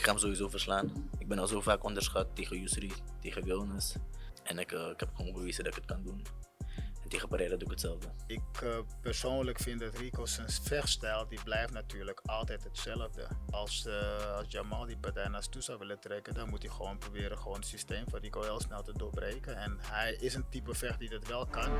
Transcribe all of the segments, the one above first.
Ik ga hem sowieso verslaan. Ik ben al zo vaak onderschat tegen Yusri, tegen Wilnes. En ik, eh, ik heb gewoon bewezen dat ik het kan doen. En tegen Pereira doe ik hetzelfde. Ik eh, persoonlijk vind dat Rico zijn vechtstijl, die blijft natuurlijk altijd hetzelfde. Als, eh, als Jamal die partij naar toe zou willen trekken, dan moet hij gewoon proberen gewoon het systeem van Rico heel snel te doorbreken. En hij is een type vecht die dat wel kan.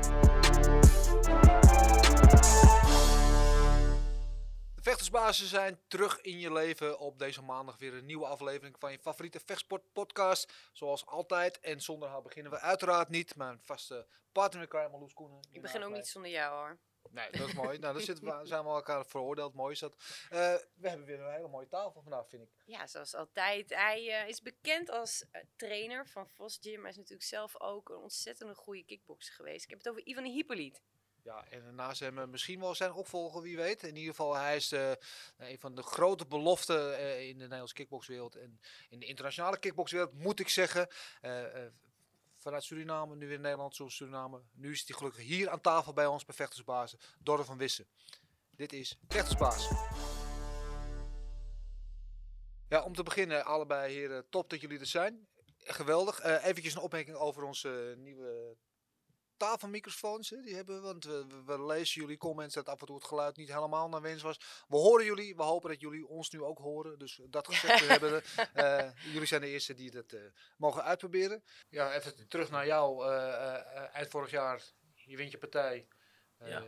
Vechtersbazen zijn terug in je leven op deze maandag weer een nieuwe aflevering van je favoriete vechtsport podcast. Zoals altijd. En zonder haar beginnen we uiteraard niet. Mijn vaste partner in crime, Marloes Koenen. Ik begin ook niet zonder jou hoor. Nee, dat is mooi. nou, zitten we, zijn we elkaar veroordeeld. Mooi is dat. Eh, we hebben weer een hele mooie tafel vandaag, vind ik. Ja, zoals altijd. Hij eh, is bekend als eh, trainer van Vos Gym. Hij is natuurlijk zelf ook een ontzettend goede kickboxer geweest. Ik heb het over Ivan Hippolyt. Ja, en naast hem misschien wel zijn opvolger, wie weet. In ieder geval, hij is eh, een van de grote beloften eh, in de Nederlandse kickboxwereld. En in de internationale kickboxwereld, moet ik zeggen. Eh, vanuit Suriname, nu weer in Nederland, zoals Suriname. Nu is hij gelukkig hier aan tafel bij ons bij Vechtersbazen, Dorre van Wissen. Dit is Vechtersbaas. Ja, om te beginnen, allebei heren, top dat jullie er zijn. Geweldig. Eventjes een opmerking over onze nieuwe tafelmicrofoons. Hè, die hebben we, want we, lezen jullie comments dat af en toe het geluid niet helemaal naar wens was. We horen jullie, we hopen dat jullie ons nu ook horen. Dus dat gezegd te hebben, eh, jullie zijn de eerste die dat eh, mogen uitproberen. Ja, even terug naar jou. eh, eh, eh, eind vorig jaar, je wint je partij. Eh, Ja.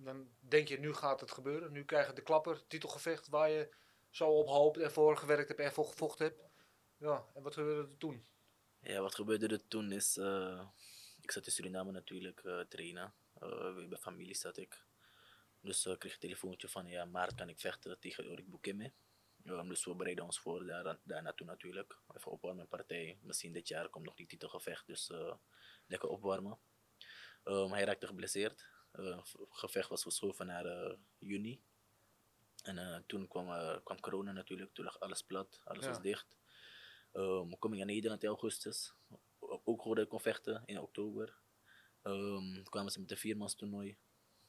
Dan denk je, nu gaat het gebeuren. Nu krijg je de klapper, titelgevecht, waar je zo op hoopt en voor gewerkt hebt en voor gevochten hebt. Ja, en wat gebeurde er toen? Ja, wat gebeurde er toen is, eh, ik zat in Suriname natuurlijk eh trainen. Weer bij familie zat ik. Dus eh, ik kreeg een telefoontje van, ja, maart kan ik vechten tegen Ulrik Boekemme. Ja, dus we bereiden ons voor daar, daar naartoe natuurlijk. Even opwarmen partij. Misschien dit jaar komt nog die titelgevecht, dus lekker opwarmen. Ehm, hij raakte geblesseerd. Het gevecht was verschoven naar juni. En toen kwam, kwam corona natuurlijk, toen lag alles plat, alles Ja. was dicht. Ehm kom ik naar Nederland in augustus. Ook hoorde ik kon vechten in oktober. Ehm kwamen ze met een viermans toernooi.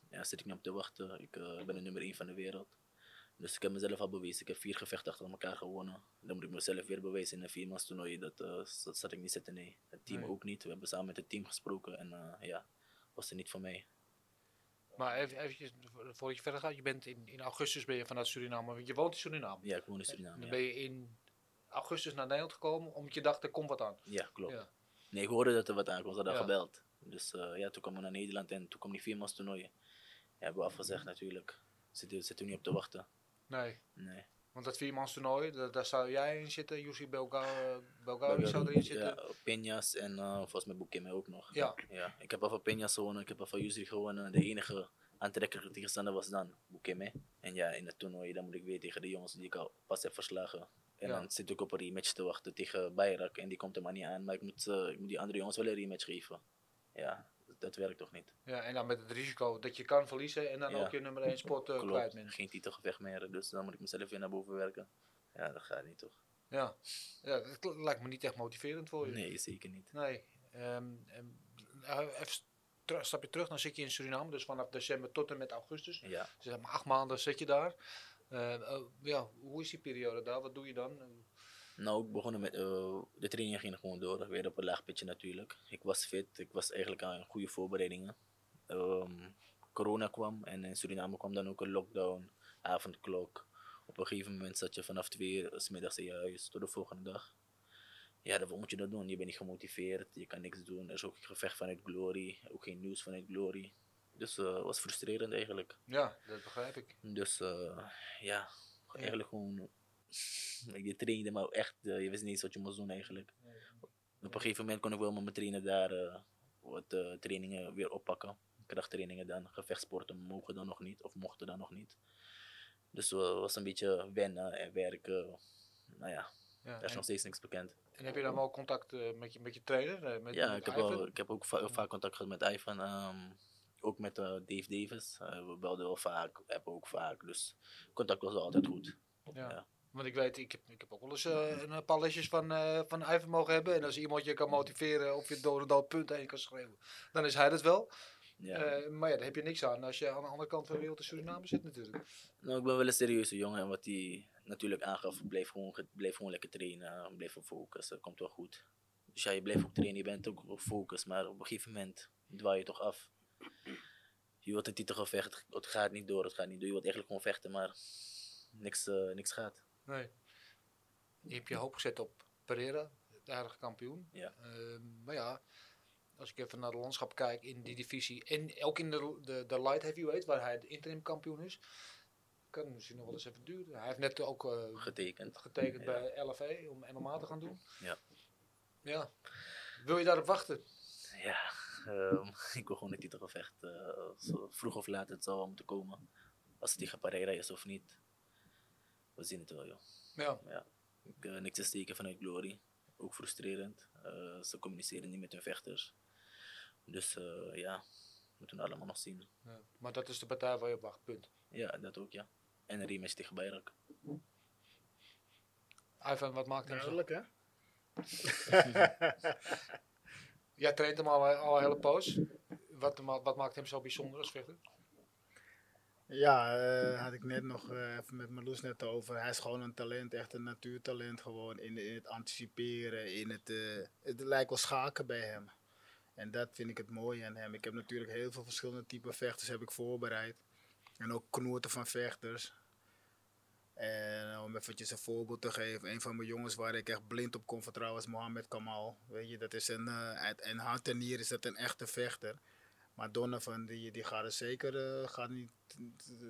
Ja, zit ik niet op te wachten. Ik eh, ben de nummer 1 van de wereld. Dus ik heb mezelf al bewezen. Ik heb vier gevechten achter elkaar gewonnen. Dan moet ik mezelf weer bewijzen in een viermans toernooi. Dat, eh, dat zat ik niet zitten, nee. Het team Nee. ook niet. We hebben samen met het team gesproken en eh, ja, was er niet voor mij. Maar even, eventjes, vo- voordat je verder gaat, je bent in, in augustus ben je vanuit Suriname, want je woont in Suriname. Ja, ik woon in Suriname. Dan Ja, ben je in augustus naar Nederland gekomen, omdat je dacht, er komt wat aan. ja klopt. Ja. Nee, ik hoorde dat er wat aankwam. Ze hadden Ja. gebeld. Dus eh, ja, toen kwam ik naar Nederland en toen kwam die viermans toernooi. Ja, hebben we afgezegd natuurlijk. Zitten zit niet op te wachten. Nee, Nee. want dat viermans toernooi, da- daar zou jij in zitten, Jussi Belgawi Belgawi zou erin zitten. Ja, Peñas en eh, volgens mij Boekeme ook nog. Ja. ja. Ik heb al van Peñas gewonnen, ik heb al van Yusri gewonnen. De enige aantrekkelijke tegenstander was dan Boekeme. En ja, in het toernooi dan moet ik weer tegen de jongens die ik al pas heb verslagen. En Ja. dan zit ik op een rematch te wachten tegen Bayrak en die komt er maar niet aan. Maar ik moet, eh, ik moet die andere jongens wel een rematch geven. Ja, dat werkt toch niet. Ja, en dan met het risico dat je kan verliezen en dan Ja. ook je nummer 1 spot eh, kwijt bent. geen titelgevecht meer, dus dan moet ik mezelf weer naar boven werken. Ja, dat gaat niet toch? Ja. ja, dat lijkt me niet echt motiverend voor je. Nee, zeker niet. Nee. Ehm, ehm, nou, even een stapje terug, dan zit je in Suriname, dus vanaf december tot en met augustus. Ja. Dus zeg maar acht maanden zit je daar. Eh, eh, ja, hoe is die periode daar? Wat doe je dan? Nou, ik begon met eh, de training ging gewoon door, weer op een laag pitje natuurlijk. Ik was fit, ik was eigenlijk aan goede voorbereidingen. Ehm, corona kwam en in Suriname kwam dan ook een lockdown, avondklok. Op een gegeven moment zat je vanaf twee 's middags in je huis tot de volgende dag. Ja, wat moet je dat doen? Je bent niet gemotiveerd, je kan niks doen. Er is ook geen gevecht vanuit Glory, ook geen nieuws vanuit Glory. Dus het was frustrerend eigenlijk. Ja, dat begrijp ik. Dus eh, ja, eigenlijk gewoon. Je trainde, maar echt, eh, je wist niet eens wat je moest doen eigenlijk. Op een gegeven moment kon ik wel met mijn trainer daar wat trainingen weer oppakken. Krachttrainingen dan, gevechtsporten mogen dan nog niet, of mochten dan nog niet. Dus het was een beetje wennen en werken. Nou ja, Ja, daar is nog steeds niks bekend. en heb je dan wel contact met, je, met je trainer? met, Ja, met ik heb, wel, ik heb ook va- vaak contact gehad met Ivan. ehm, ook met eh, Dave Davis. Eh, we belden wel vaak, appen ook vaak. Dus contact was altijd goed. Ja. Ja. Want ik weet, ik heb, ik heb ook wel eens eh, een paar lesjes van, eh van Ivan mogen hebben. En als iemand je kan motiveren of je door een dood punt heen kan schreeuwen, dan is hij dat wel. Ja. Maar ja, daar heb je niks aan als je aan de andere kant van de wereld in Suriname zit natuurlijk. Nou, ik ben wel een serieuze jongen en wat hij natuurlijk aangaf, bleef gewoon, ge- bleef gewoon lekker trainen, bleef op focus, dat komt wel goed. Dus ja, je blijft ook trainen, je bent ook op focus, maar op een gegeven moment dwaal je toch af. Je wilt een titelgevecht, het gaat niet door, het gaat niet door. Je wilt eigenlijk gewoon vechten, maar niks, eh, niks gaat. Nee. Je hebt je hoop gezet op Pereira, de huidige kampioen. Ja. Ehm, maar ja, als ik even naar het landschap kijk in die divisie. En ook in de, de, de light heavyweight, waar hij de interim kampioen is. Kan het misschien nog wel eens even duren. Hij heeft net ook eh, Getekend. getekend Ja. bij LFE om MMA te gaan doen. Ja. Ja. Wil je daarop wachten? Ja, ehm, ik wil gewoon een titelgevecht. eh, zo vroeg of laat, het zal wel moeten komen. Als het tegen Pereira is of niet. We zien het wel, joh. Ja. Ik, eh, niks te steken vanuit Glory. Ook frustrerend. Eh, ze communiceren niet met hun vechters. Dus eh, ja, moeten we allemaal nog zien. ja. Maar dat is de partij waar je op wacht, punt. Ja, dat ook, ja. En een rematch tegen Bayrak. Ivan, wat maakt hem zo? Duidelijk, hè? Jij traint hem al, al een hele poos. Wat, wat maakt hem zo bijzonder als vechter? Ja, eh, had ik net nog eh, even met Marloes net over. Hij is gewoon een talent, echt een natuurtalent gewoon in, het anticiperen, in het, eh, het lijkt wel schaken bij hem. En dat vind ik het mooie aan hem. Ik heb natuurlijk heel veel verschillende type vechters heb ik voorbereid. En ook knoten van vechters. En om eventjes een voorbeeld te geven, een van mijn jongens waar ik echt blind op kon vertrouwen is Mohamed Kamal. Weet je, dat is een, eh, en hart en nier is dat een echte vechter. Maar Donovan, die, die gaat er zeker, eh, gaat niet,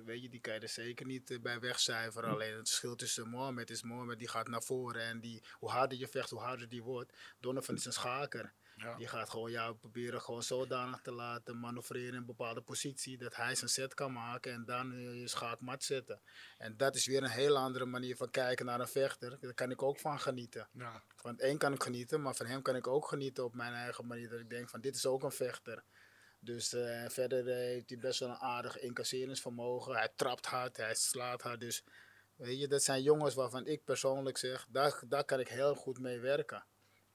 weet je, die kan je er zeker niet eh, bij wegcijferen. Alleen het verschil tussen Mohamed is Mohamed, die gaat naar voren en die, hoe harder je vecht, hoe harder die wordt. Donovan is een schaker. Ja. Die gaat gewoon jou proberen gewoon zodanig te laten manoeuvreren in een bepaalde positie dat hij zijn set kan maken en dan eh, je schaakmat zetten. En dat is weer een hele andere manier van kijken naar een vechter. Daar kan ik ook van genieten. Ja. Van het een kan ik genieten, maar van hem kan ik ook genieten op mijn eigen manier. Dat ik denk van dit is ook een vechter. Dus eh, verder eh, heeft hij best wel een aardig incasseringsvermogen. Hij trapt hard, hij slaat hard. Dus weet je, dat zijn jongens waarvan ik persoonlijk zeg, daar, daar kan ik heel goed mee werken.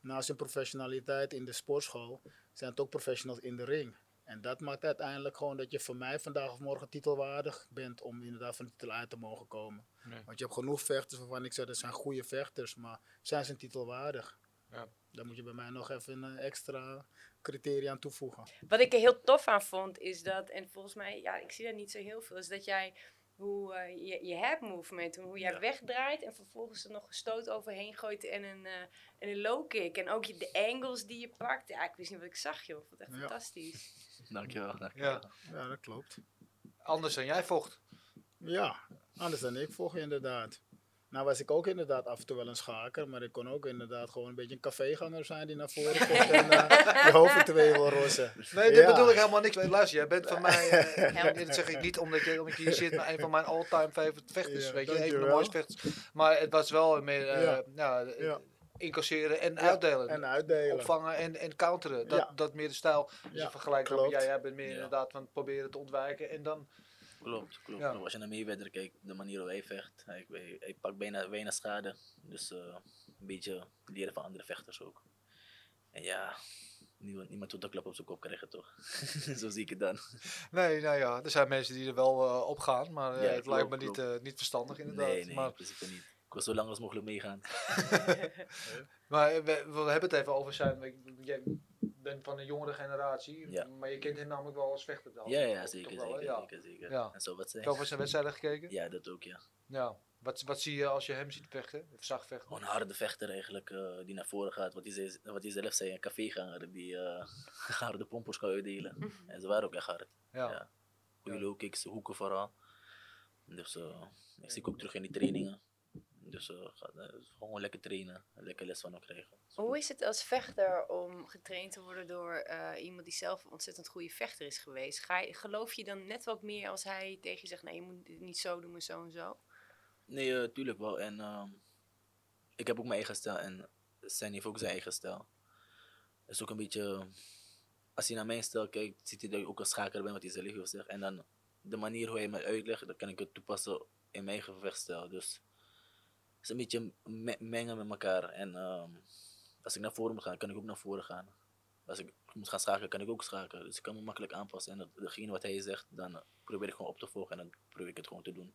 Naast hun professionaliteit in de sportschool zijn het ook professionals in de ring. En dat maakt uiteindelijk gewoon dat je voor mij vandaag of morgen titelwaardig bent om inderdaad van de titel uit te mogen komen. Nee. Want je hebt genoeg vechters waarvan ik zeg dat zijn goede vechters, maar zijn ze een titel waardig? Ja. Dan moet je bij mij nog even een extra criteria aan toevoegen. Wat ik er heel tof aan vond, is dat, en volgens mij, ja, ik zie dat niet zo heel veel, is dat jij, hoe eh, je, je head movement, hoe jij Ja. wegdraait en vervolgens er nog een stoot overheen gooit en een, eh, en een low kick. En ook je, de angles die je pakt. Ja, ik wist niet wat ik zag, joh. Ik vond het echt Ja. fantastisch. Dankjewel. dankjewel. Ja. Ja, dat klopt. Anders dan jij vocht. Ja, anders dan ik volg je inderdaad. Nou was ik ook inderdaad af en toe wel een schaker, maar ik kon ook inderdaad gewoon een beetje een caféganger zijn die naar voren komt en eh, je hoofd twee wil rossen. Nee, dit Ja. bedoel ik helemaal niks mee. Luister, jij bent van mij, eh, dit zeg ik niet omdat je, omdat je hier zit, maar een van mijn all-time favorite vechters. Ja, weet je, een van de mooiste vechters. Maar het was wel meer eh, Ja. ja. Ja. incasseren en Ja, uitdelen. En uitdelen. Opvangen en, en counteren. Dat, Ja. dat meer de stijl. Als je Ja, vergelijkt met klopt. jij, jij bent meer Ja. inderdaad van het proberen te ontwijken. En dan, Klopt, klopt, Ja. Als je naar Mayweather kijkt, de manier waarop hij vecht, hij, hij, hij pakt bijna weinig schade. Dus eh, een beetje leren van andere vechters ook. En ja, niemand, niemand wil de klap op zijn kop krijgen toch? Zo zie ik het dan. nee, nou ja, er zijn mensen die er wel eh, op gaan. Maar eh, Ja, het klopt, lijkt me niet, klopt. niet verstandig inderdaad. Nee, nee, maar in principe niet. Ik wil zo lang als mogelijk meegaan. Maar we, we hebben het even over zijn. Bent van een jongere generatie, Ja. maar je kent hem namelijk wel als vechter dan. Ja, ja, Toch zeker, wel, zeker, Ja. zeker, zeker. Ja. En zo wat Heb zij. je over zijn wedstrijden gekeken? Ja, dat ook, ja. Ja. Wat, wat zie je als je hem ziet vechten? Of zag vechten? Gewoon een harde vechter eigenlijk, eh, die naar voren gaat. Wat hij, zei- wat hij zelf zei, een caféganger die eh harde pompers kan uitdelen. En ze waren ook echt hard. Ja. Ja. Goede Ja. low kicks, hoeken vooral. Dus eh, ik zie ik ook terug in die trainingen. Dus eh, gewoon lekker trainen, lekker les van hem krijgen. Hoe is het als vechter om getraind te worden door eh, iemand die zelf een ontzettend goede vechter is geweest? Ga je, geloof je dan net wat meer als hij tegen je zegt, nee, je moet het niet zo doen, maar zo en zo? Nee, eh, tuurlijk wel. En ehm, ik heb ook mijn eigen stijl en Sen heeft ook zijn eigen stijl. Het is ook een beetje, als hij naar mijn stijl kijkt, ziet hij dat ik ook een schaker ben, wat hij zelf wil zeggen. En dan de manier hoe hij me uitlegt, dan kan ik het toepassen in mijn gevechtstijl. Dus het is een beetje me- mengen met elkaar. En ehm, als ik naar voren moet gaan, kan ik ook naar voren gaan. Als ik moet gaan schakelen, kan ik ook schakelen. Dus ik kan me makkelijk aanpassen. En dat, datgene wat hij zegt, dan eh, probeer ik gewoon op te volgen en dan probeer ik het gewoon te doen.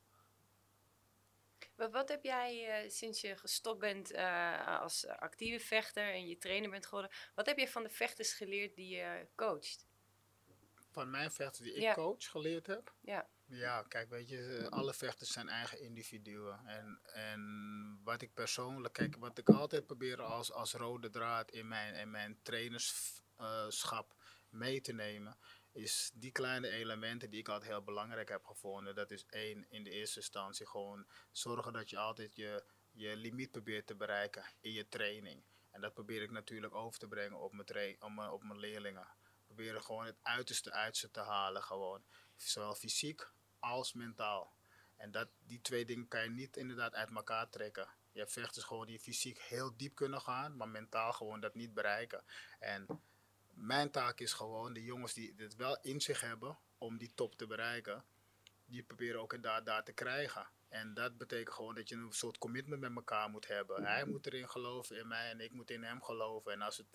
Wat, wat heb jij eh, sinds je gestopt bent eh, als actieve vechter en je trainer bent geworden, wat heb je van de vechters geleerd die je coacht? Van mijn vechters die ik Ja. coach geleerd heb. Ja. Ja, kijk, weet je, alle vechters zijn eigen individuen. En, en wat ik persoonlijk, kijk, wat ik altijd probeer als, als rode draad in mijn, in mijn trainerschap mee te nemen, is die kleine elementen die ik altijd heel belangrijk heb gevonden. Dat is één, in de eerste instantie gewoon zorgen dat je altijd je, je limiet probeert te bereiken in je training. En dat probeer ik natuurlijk over te brengen op mijn, op mijn, op mijn leerlingen. Proberen gewoon het uiterste uit te halen, gewoon. Zowel fysiek als mentaal. En dat, die twee dingen kan je niet inderdaad uit elkaar trekken. Je hebt vechters gewoon die fysiek heel diep kunnen gaan, maar mentaal gewoon dat niet bereiken. En mijn taak is gewoon de jongens die het wel in zich hebben om die top te bereiken, die proberen ook inderdaad daar te krijgen. En dat betekent gewoon dat je een soort commitment met elkaar moet hebben. Hij moet erin geloven in mij en ik moet in hem geloven. En als het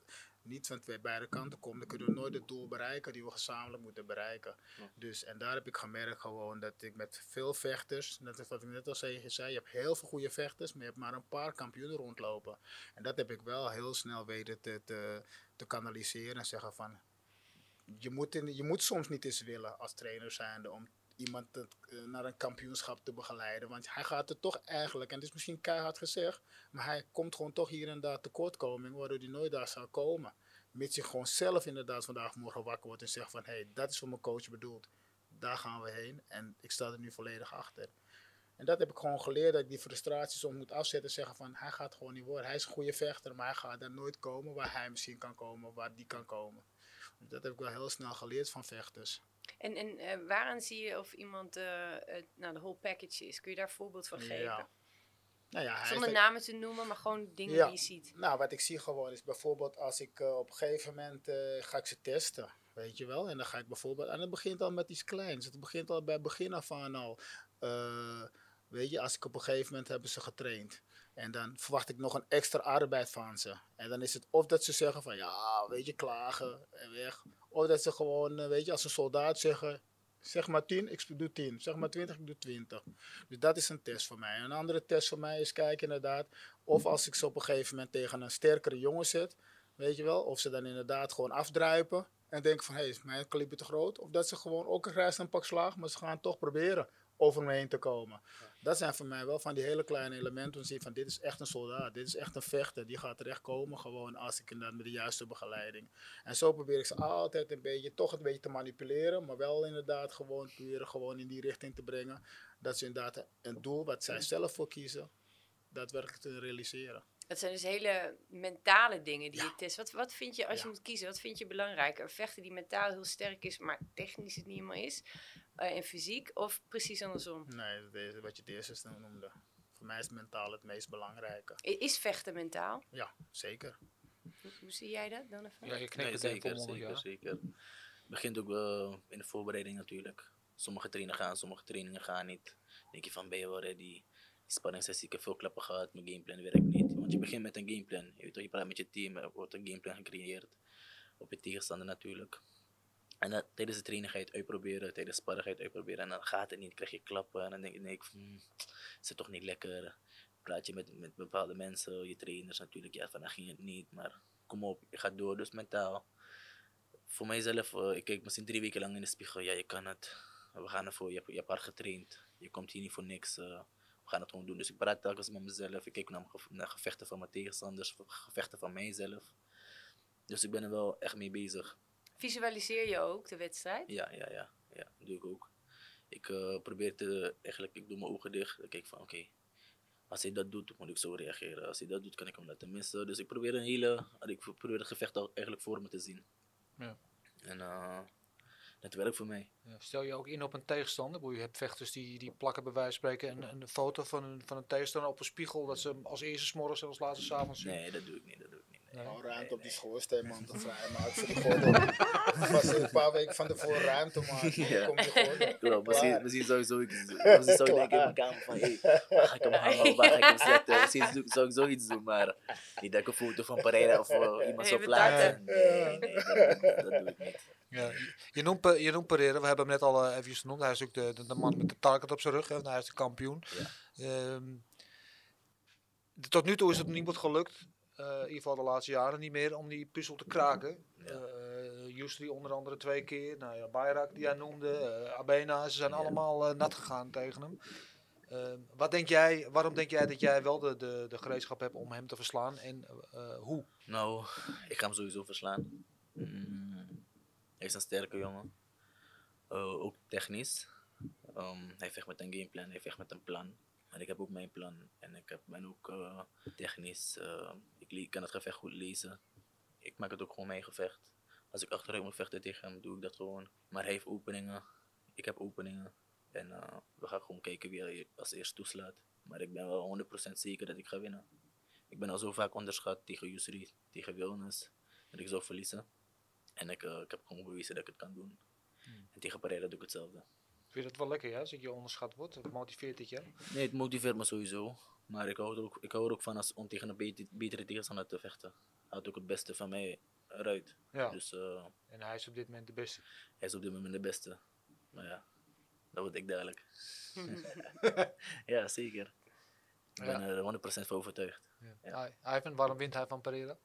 niet van twee beide kanten komt, dan kunnen we nooit het doel bereiken die we gezamenlijk moeten bereiken. Dus, en daar heb ik gemerkt gewoon dat ik met veel vechters, net als wat ik net al zei, je zei, je hebt heel veel goede vechters, maar je hebt maar een paar kampioenen rondlopen. En dat heb ik wel heel snel weten te, te, te kanaliseren en zeggen van, je moet, in, je moet soms niet eens willen als trainer zijnde om iemand eh, naar een kampioenschap te begeleiden. Want hij gaat er toch eigenlijk, en het is misschien keihard gezegd, maar hij komt gewoon toch hier en daar tekortkoming, waardoor hij nooit daar zou komen. Mits je gewoon zelf inderdaad vandaag morgen wakker wordt en zegt van, hé, hey, dat is voor mijn coach bedoeld. Daar gaan we heen en ik sta er nu volledig achter. En dat heb ik gewoon geleerd, dat ik die frustraties soms moet afzetten en zeggen van, hij gaat gewoon niet worden. Hij is een goede vechter, maar hij gaat daar nooit komen waar hij misschien kan komen, waar die kan komen. Dus dat heb ik wel heel snel geleerd van vechters. En, en eh, waaraan zie je of iemand eh, het, nou, de whole package is? Kun je daar een voorbeeld van geven? Ja. Nou ja, Zonder namen te noemen, maar gewoon dingen Ja. die je ziet. Nou, wat ik zie gewoon is bijvoorbeeld als ik eh, op een gegeven moment eh, ga ik ze testen. Weet je wel? En dan ga ik bijvoorbeeld. En het begint al met iets kleins. Het begint al bij begin af aan al. eh, weet je, als ik op een gegeven moment hebben ze getraind. En dan verwacht ik nog een extra arbeid van ze. En dan is het of dat ze zeggen van ja, weet je, klagen en weg. Of dat ze gewoon, eh, weet je, als een soldaat zeggen. Zeg maar 10, ik doe 10. Zeg maar 20, ik doe 20. Dus dat is een test voor mij. Een andere test voor mij is kijken inderdaad. Of als ik ze op een gegeven moment tegen een sterkere jongen zet. Weet je wel. Of ze dan inderdaad gewoon afdruipen. En denken van hé, hey, is mijn kaliber te groot? Of dat ze gewoon ook een grijs een pak slaag. Maar ze gaan toch proberen over me heen te komen. Dat zijn voor mij wel van die hele kleine elementen. We zien van dit is echt een soldaat. Dit is echt een vechter. Die gaat terecht komen gewoon als ik inderdaad met de juiste begeleiding. En zo probeer ik ze altijd een beetje, toch een beetje te manipuleren. Maar wel inderdaad gewoon proberen gewoon in die richting te brengen. Dat ze inderdaad een doel wat zij zelf voor kiezen, daadwerkelijk te realiseren. Het zijn dus hele mentale dingen die Ja. je test. Wat, wat vind je, als je moet kiezen, wat vind je belangrijker? Een vechter die mentaal heel sterk is, maar technisch het niet helemaal is? Eh, en fysiek? Of precies andersom? Nee, dat is wat je het eerste noemde. Voor mij is mentaal het meest belangrijke. Is vechten mentaal? Ja, zeker. Hoe, hoe zie jij dat dan? even? Ja, je knikt Nee, zeker, zeker, ja. zeker. Het begint ook wel in de voorbereiding natuurlijk. Sommige trainingen gaan, sommige trainingen gaan niet. Dan denk je van, ben je wel ready? Die sparringssessie, ik heb veel klappen gehad, mijn gameplan werkt niet. Want je begint met een gameplan. Je weet toch, je praat met je team, er wordt een gameplan gecreëerd. Op je tegenstander natuurlijk. En dan, tijdens de training ga je het uitproberen, tijdens sparren ga je het uitproberen. En dan gaat het niet, krijg je klappen. En dan denk, denk ik, hmm, is toch niet lekker? Praat je met, met bepaalde mensen, je trainers natuurlijk. Ja, vandaag ging het niet, maar kom op, je gaat door. Dus mentaal voor mijzelf, eh, ik kijk misschien drie weken lang in de spiegel. Ja, je kan het. We gaan ervoor. Je je hebt hard getraind. Je komt hier niet voor niks. eh, we gaan het gewoon doen. Dus ik praat telkens met mezelf. Ik kijk naar, naar gevechten van mijn tegenstanders, gevechten van mijzelf. Dus ik ben er wel echt mee bezig. Visualiseer je ook de wedstrijd? Ja, ja, ja. Ja, dat doe ik ook. Ik eh, probeer te, eigenlijk, ik doe mijn ogen dicht. Dan kijk ik van, oké, als hij dat doet, moet ik zo reageren. Als hij dat doet, kan ik hem laten missen. Dus ik probeer een hele, ik probeer het gevecht al eigenlijk voor me te zien. Ja. En eh het werkt voor mij. Ja, Stel je ook in op een tegenstander? Je hebt vechters die, die plakken bij wijze van spreken een, een foto van een, van een tegenstander op een spiegel. Dat ze hem als eerste 's morgens en als laatste 's avonds zien. Nee, dat doe ik niet, dat doe ik niet. Nee. Ruimte op die schoorsteenman te vrijmaken voor de gordel. Was een paar weken van tevoren ruimte maken. Ja. Die gordel. Klopt, misschien, misschien zou ik zoiets Misschien zou ik denken in mijn kamer van, hé, waar ga ik hem hangen of waar ga ik hem zetten? Misschien zou ik zoiets doen, maar niet dat ik een foto van Pereira of eh, iemand zou Even plaatsen. Nee, nee, dat, dat doe ik niet. Ja, je- je, noemt, je Pereira, we hebben hem net al eh, even genoemd. Hij is ook de, de, de man met de target op zijn rug, hè, hij is de kampioen. Ja. Ehm, tot nu toe is het niemand gelukt, eh, in ieder geval de laatste jaren niet meer, om die puzzel te kraken. Ja. Eh Justri onder andere twee keer, nou ja, Bayrak die jij noemde, eh, Abena, ze zijn allemaal eh, nat gegaan tegen hem. Ehm, wat denk jij, waarom denk jij dat jij wel de, de, de gereedschap hebt om hem te verslaan en eh, hoe? Nou, ik ga hem sowieso verslaan. Mm, hij is een sterke jongen. Eh, ook technisch. Ehm, hij vecht met een gameplan, hij vecht met een plan. En ik heb ook mijn plan. En ik heb, ben ook eh, technisch. Ik kan het gevecht goed lezen. Ik maak het ook gewoon mijn gevecht. Als ik achteruit moet vechten tegen hem, doe ik dat gewoon. Maar hij heeft openingen. Ik heb openingen. En eh, we gaan gewoon kijken wie hij als eerst toeslaat. Maar ik ben wel 100% zeker dat ik ga winnen. Ik ben al zo vaak onderschat tegen Yusri, tegen Wilnes, dat ik zou verliezen. En ik, eh, ik heb gewoon bewezen dat ik het kan doen. En tegen Pereira doe ik hetzelfde. Vind je dat wel lekker, ja, als ik je onderschat wordt? Motiveert dit, ja? Nee, het motiveert me sowieso. Maar ik hou er ook, ik hou er ook van als, om tegen een beter, betere tegenstander te vechten. Haalt ook het beste van mij eruit. Ja. Dus eh, En hij is op dit moment de beste. hij is op dit moment de beste. Maar ja, dat word ik dadelijk. ja, zeker. Ik ben Ja. er 100% van overtuigd. Ja. Ivan, waarom wint hij van Pereira?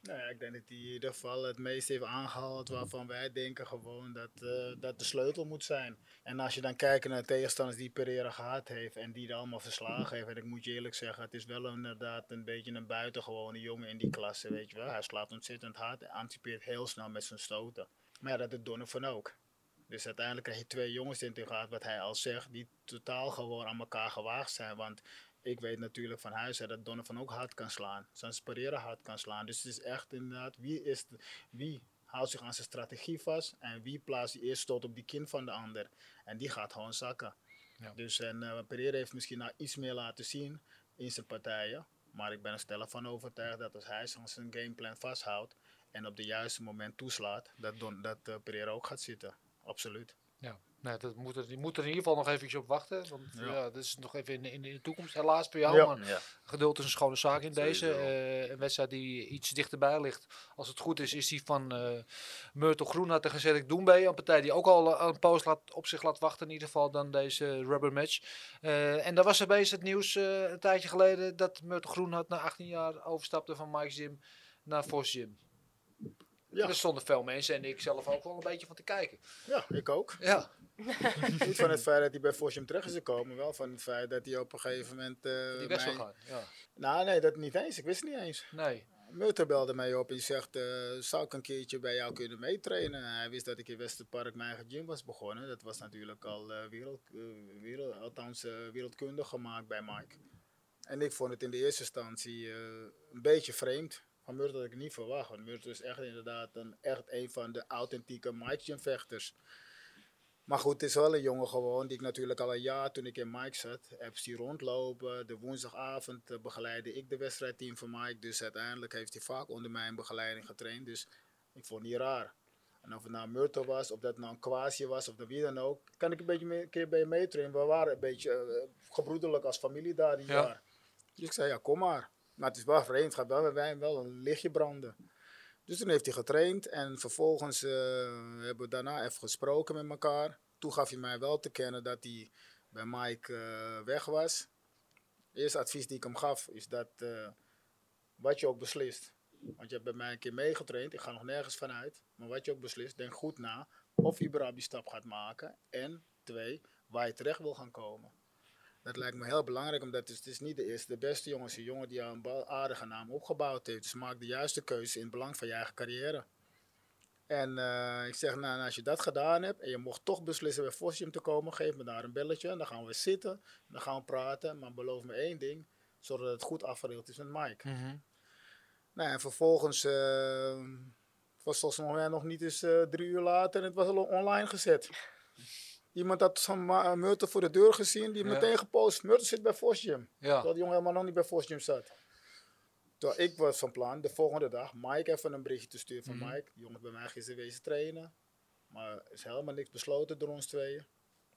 Nou ja, ik denk dat hij in ieder geval het meest heeft aangehaald waarvan wij denken gewoon dat eh, dat de sleutel moet zijn. En als je dan kijkt naar de tegenstanders die Pereira gehad heeft en die er allemaal verslagen heeft. En ik moet je eerlijk zeggen, het is wel inderdaad een beetje een buitengewone jongen in die klasse, weet je wel. Hij slaat ontzettend hard en anticipeert heel snel met zijn stoten. Maar ja, dat doet Donovan ook. Dus uiteindelijk krijg je twee jongens in te gehad, wat hij al zegt, die totaal gewoon aan elkaar gewaagd zijn. Want ik weet natuurlijk van huis dat Donovan ook hard kan slaan. Zoals Pereira hard kan slaan. Dus het is echt inderdaad, wie, is de- wie houdt zich aan zijn strategie vast en wie plaatst die eerste stoot op die kin van de ander. En die gaat gewoon zakken. Ja. Dus en eh, Pereira heeft misschien nou iets meer laten zien in zijn partijen. Maar ik ben er stellig van overtuigd dat als hij zich aan zijn gameplan vasthoudt en op de juiste moment toeslaat, dat, Don, dat eh, Pereira ook gaat zitten. Absoluut. Ja, nee, dat moet er, die moet er in ieder geval nog eventjes op wachten. Want ja. Ja. dat is nog even in, in, in de toekomst. Helaas bij jou, Ja. maar Ja, geduld is een schone zaak in deze. Eh, een wedstrijd die iets dichterbij ligt. Als het goed is, is die van eh Myrtle Groenhart tegen Cedric Doembe. Een partij die ook al eh, een poos laat, op zich laat wachten in ieder geval dan deze rubber match. Eh, en daar was er bezig het nieuws eh, een tijdje geleden dat Myrtle Groenhart na 18 jaar overstapte van Mike's Gym naar Vos Gym. Ja. Er stonden veel mensen en ik zelf ook wel een beetje van te kijken. Ja, ik ook. Ja, Niet van het feit dat hij bij Fortune terecht is gekomen, wel van het feit dat hij op een gegeven moment. eh, die mij- gaan. Ja. Nou, nee, dat niet eens. Ik wist het niet eens. Nee. Mutter belde mij op en die zegt: eh, Zou ik een keertje bij jou kunnen meetrainen? Hij wist dat ik in Westerpark mijn eigen gym was begonnen. Dat was natuurlijk al eh, wereld, wereld, althans, wereldkundig gemaakt bij Mike. En ik vond het in de eerste instantie een beetje vreemd. Van Murter had ik niet verwacht. Want Murter is echt inderdaad een, echt een van de authentieke Mike Gym vechters. Maar goed, het is wel een jongen gewoon die ik natuurlijk al een jaar toen ik in Mike zat, heb zien rondlopen. De woensdagavond eh, begeleidde ik de wedstrijdteam van Mike. Dus uiteindelijk heeft hij vaak onder mijn begeleiding getraind. Dus ik vond het niet raar. En of het nou Myrtle was, of dat nou een Kwasje was, of dat wie dan ook, kan ik een beetje mee, een keer bij je meetrainen. We waren een beetje eh, gebroederlijk als familie daar die Ja. jaar. Dus ik zei, ja, kom maar. Maar het is wel vreemd, het gaat wel bij mij wel een lichtje branden. Dus toen heeft hij getraind en vervolgens eh, hebben we daarna even gesproken met elkaar. Toen gaf hij mij wel te kennen dat hij bij Mike eh, weg was. Eerste advies die ik hem gaf is dat eh, wat je ook beslist. Want je hebt bij mij een keer meegetraind, ik ga nog nergens vanuit. Maar wat je ook beslist, denk goed na of je die stap gaat maken. En twee, waar je terecht wil gaan komen. Dat lijkt me heel belangrijk, omdat het is, het is niet de eerste, de beste jongen. Het is een jongen die al een aardige naam opgebouwd heeft. Dus maak de juiste keuze in het belang van je eigen carrière. En eh, ik zeg, nou, als je dat gedaan hebt en je mocht toch beslissen bij Fossium te komen, geef me daar een belletje. En dan gaan we zitten, en dan gaan we praten. Maar beloof me één ding, zorg dat het goed afgedeeld is met Mike. Nou, en vervolgens eh, was volgens mij nog niet eens eh, drie uur later en het was al online gezet. Iemand had zo'n ma- Murten voor de deur gezien, die Ja. meteen gepost. Murten zit bij Fosjum. Ja. Terwijl die jongen helemaal nog niet bij Fosjum zat. Terwijl ik was van plan de volgende dag Mike even een berichtje te sturen van Mhm. Mike. Die jongen is bij mij gisteren wezen trainen. Maar er is helemaal niks besloten door ons tweeën.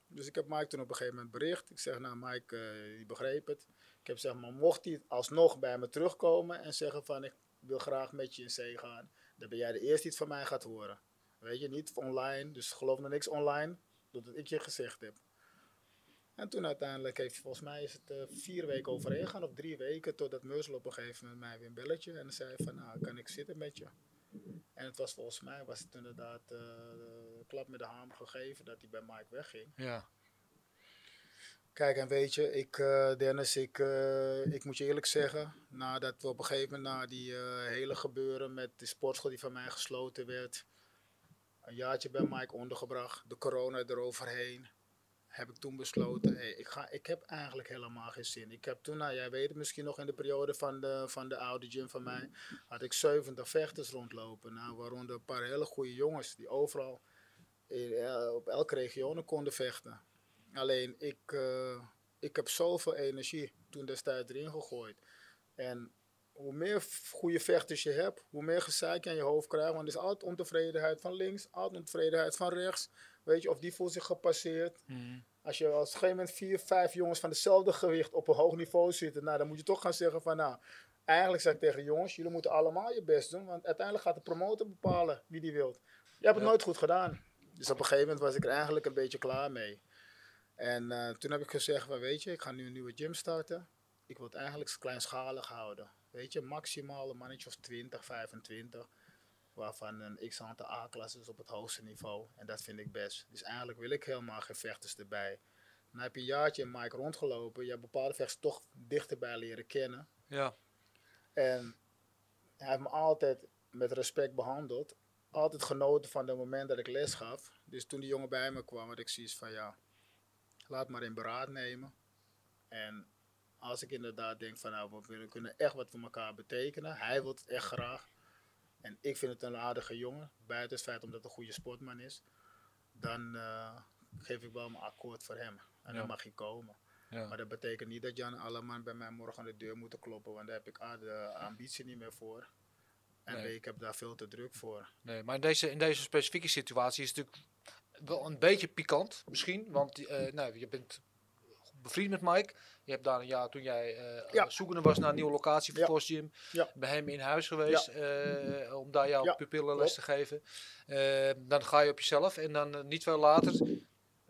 Dus ik heb Mike toen op een gegeven moment bericht. Ik zeg, nou Mike, eh, die begreep het. Ik heb zeg maar, mocht hij alsnog bij me terugkomen en zeggen van ik wil graag met je in zee gaan. Dan ben jij de eerste die het van mij gaat horen. Weet je, niet online. Dus geloof me niks online, doordat ik je gezegd heb. En toen uiteindelijk heeft, volgens mij is het eh, vier weken overheen gegaan, of drie weken, totdat Meusel op een gegeven moment mij weer een belletje. En zei van, nou, kan ik zitten met je? En het was volgens mij, was het inderdaad eh, de klap met de hamer gegeven dat hij bij Mike wegging. Ja. Kijk, en weet je, ik, eh, Dennis, ik, ik moet je eerlijk zeggen, nadat we op een gegeven moment na die hele gebeuren met de sportschool die van mij gesloten werd, een jaartje bij Mike ondergebracht, de corona eroverheen, heb ik toen besloten, ik, ga, ik heb eigenlijk helemaal geen zin. Ik heb toen, nou jij weet het misschien nog in de periode van de, van de oude gym van mij, had ik 70 vechters rondlopen, nou, waaronder een paar hele goede jongens die overal in, eh, op elke regionen konden vechten. Alleen ik, eh, ik heb zoveel energie toen destijds erin gegooid. En hoe meer goede vechters je hebt, hoe meer gezeik je aan je hoofd krijgt. Want er is altijd ontevredenheid van links, altijd ontevredenheid van rechts. Weet je, of die voelt zich gepasseerd. Als je als op een gegeven moment vier, vijf jongens van hetzelfde gewicht op een hoog niveau zitten, nou, dan moet je toch gaan zeggen van nou, eigenlijk zeg ik tegen jongens, jullie moeten allemaal je best doen, want uiteindelijk gaat de promotor bepalen wie die wilt. Je hebt het Ja. nooit goed gedaan. Dus op een gegeven moment was ik er eigenlijk een beetje klaar mee. En eh, toen heb ik gezegd van weet je, ik ga nu een nieuwe gym starten. Ik wil het eigenlijk kleinschalig houden. Weet je, maximaal een mannetje of 20, 25. Waarvan een x aantal A-klasses op het hoogste niveau. En dat vind ik best. Dus eigenlijk wil ik helemaal geen vechters erbij. Dan heb je een jaartje in Mike rondgelopen. Je hebt bepaalde vechters toch dichterbij leren kennen. Ja. En hij heeft me altijd met respect behandeld. Altijd genoten van het moment dat ik les gaf. Dus toen die jongen bij me kwam, had ik zoiets van ja, laat maar in beraad nemen. En als ik inderdaad denk van nou, we kunnen echt wat voor elkaar betekenen. Hij wil het echt graag. En ik vind het een aardige jongen, buiten het feit omdat het een goede sportman is. Dan eh, geef ik wel mijn akkoord voor hem. En Ja. dan mag hij komen. Ja. Maar dat betekent niet dat Jan Alleman bij mij morgen aan de deur moet kloppen, want daar heb ik A, de ambitie niet meer voor. En Nee. B, ik heb daar veel te druk voor. Nee, maar in deze, in deze specifieke situatie is het natuurlijk wel een beetje pikant, misschien. Want eh, nou, je bent bevriend met Mike. Je hebt daar een jaar toen jij eh Ja. zoekende was naar een nieuwe locatie voor Ja. Gym. Ja. Bij hem in huis geweest eh, om daar jouw pupillen les te geven. Eh, dan ga je op jezelf en dan eh, niet veel later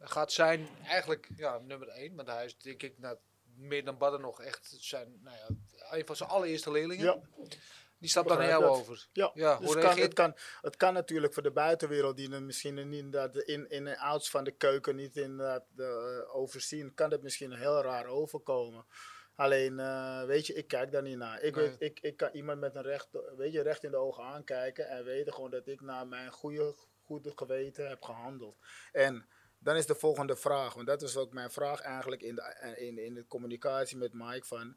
gaat zijn eigenlijk ja, nummer één. Want hij is denk ik nou, meer dan Badden nog echt zijn, nou ja, een van zijn allereerste leerlingen. Die stapt dan naar begrijp jou dat. over. ja. Ja, dus hoe het kan, het, kan, het kan natuurlijk voor de buitenwereld, die er misschien niet inderdaad in, in de outs van de keuken niet inderdaad de, eh, overzien, kan het misschien heel raar overkomen. Alleen, eh, weet je, ik kijk daar niet naar. Ik, Nee. weet, ik, ik kan iemand met een recht, weet je, recht in de ogen aankijken en weten gewoon dat ik naar mijn goede, goede geweten heb gehandeld. En dan is de volgende vraag, want dat was ook mijn vraag eigenlijk in de, in, in de communicatie met Mike van,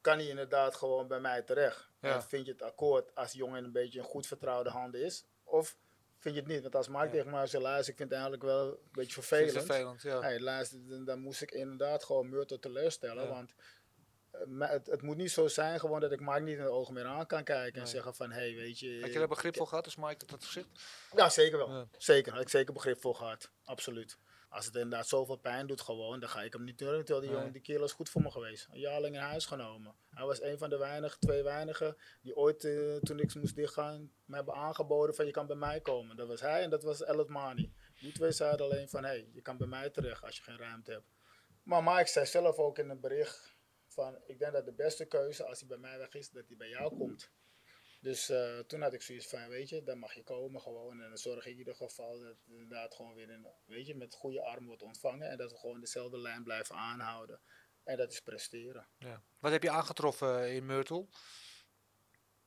kan hij inderdaad gewoon bij mij terecht? Ja. En vind je het akkoord als jongen een beetje in goed vertrouwde handen is? Of vind je het niet? Want als Ja. tegen mij zei, luister, ik vind het eigenlijk wel een beetje vervelend. vervelend, ja. Hey, luister, dan, moest ik inderdaad gewoon Murto teleurstellen. Want eh, het, het moet niet zo zijn gewoon dat ik Mike niet in de ogen meer aan kan kijken. En Nee. zeggen van, hey, weet je... Had je daar begrip voor gehad als Mike dat had gezegd? Ja, zeker wel. Zeker, had ik zeker begrip voor gehad. Absoluut. Als het inderdaad zoveel pijn doet gewoon, dan ga ik hem niet terug. Terwijl die jongen, die kerel is goed voor me geweest. Een jaar lang in huis genomen. Hij was een van de weinigen, twee weinigen, die ooit, eh, toen ik moest dichtgaan, me hebben aangeboden van je kan bij mij komen. Dat was hij en dat was El Mani. Die twee zeiden alleen van, hé, hey, je kan bij mij terecht als je geen ruimte hebt. Maar Mike zei zelf ook in een bericht van, ik denk dat de beste keuze als hij bij mij weg is, dat hij bij jou komt. Dus eh, toen had ik zoiets van, weet je, dan mag je komen gewoon. En dan zorg ik in ieder geval dat het inderdaad gewoon weer in, weet je, met goede arm wordt ontvangen. En dat we gewoon dezelfde lijn blijven aanhouden. En dat is presteren. Ja. Wat heb je aangetroffen eh, in Myrtle?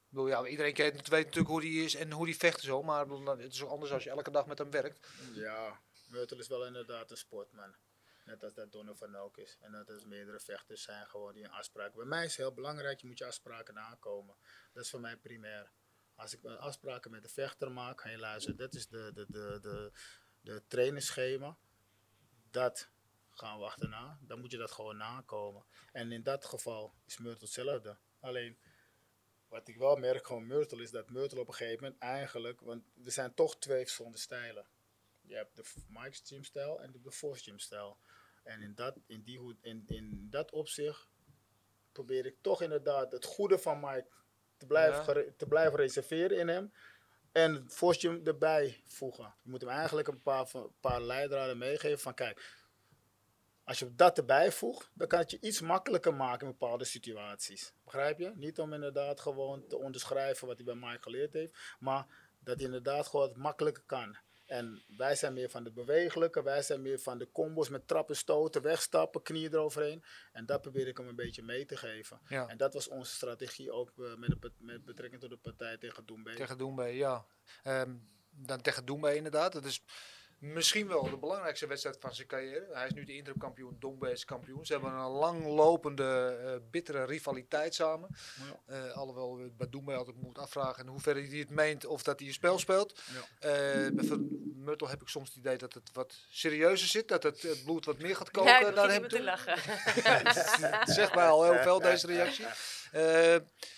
Bedoel, ja, iedereen weet natuurlijk hoe die is en hoe die vecht zo. Maar het is ook anders als je elke dag met hem werkt. Ja, Myrtle is wel inderdaad een sportman. Net als dat Donovan ook is. En dat er meerdere vechters zijn gewoon die een afspraak. Bij mij is heel belangrijk, je moet je afspraken nakomen. Dat is voor mij primair. Als ik afspraken met de vechter maak, luister, dit is de, de, de, de, de trainingsschema. Dat gaan we achterna. Dan moet je dat gewoon nakomen. En in dat geval is Myrtle hetzelfde. Alleen, wat ik wel merk gewoon Myrtle is dat Myrtle op een gegeven moment eigenlijk, want er zijn toch twee verschillende stijlen. Je hebt de Mike's gymstijl en de Force gymstijl. En in dat, in, die, in, in dat opzicht probeer ik toch inderdaad het goede van Mike te blijven, Ja. te blijven reserveren in hem. En gym erbij voegen. Je moet hem eigenlijk een paar, van- paar leidraden meegeven van kijk, Als je dat erbij voegt, dan kan het je iets makkelijker maken in bepaalde situaties. Begrijp je? Niet om inderdaad gewoon te onderschrijven wat hij bij Mike geleerd heeft, maar dat hij inderdaad gewoon het makkelijker kan. En wij zijn meer van de bewegelijke, wij zijn meer van de combos met trappen, stoten, wegstappen, knieën eroverheen. En dat probeer ik hem een beetje mee te geven. Ja. En dat was onze strategie ook eh, met, de, met betrekking tot de partij tegen Doembe. Tegen Doembe, ja. Ehm, dan tegen Doembe inderdaad. Dat is misschien wel de belangrijkste wedstrijd van zijn carrière. Hij is nu de interimkampioen, Doembe is kampioen. Ze hebben een langlopende, eh bittere rivaliteit samen. Eh, alhoewel we het bij Doembe altijd moet afvragen in hoeverre hij het meent of dat hij een spel speelt. Ja. Eh, bij Van Murtel heb ik soms het idee dat het wat serieuzer zit. Dat het, het bloed wat meer gaat koken Ja, ik naar begin hem niet meer te toe. lachen. Het zegt mij al heel veel, deze reactie. Eh,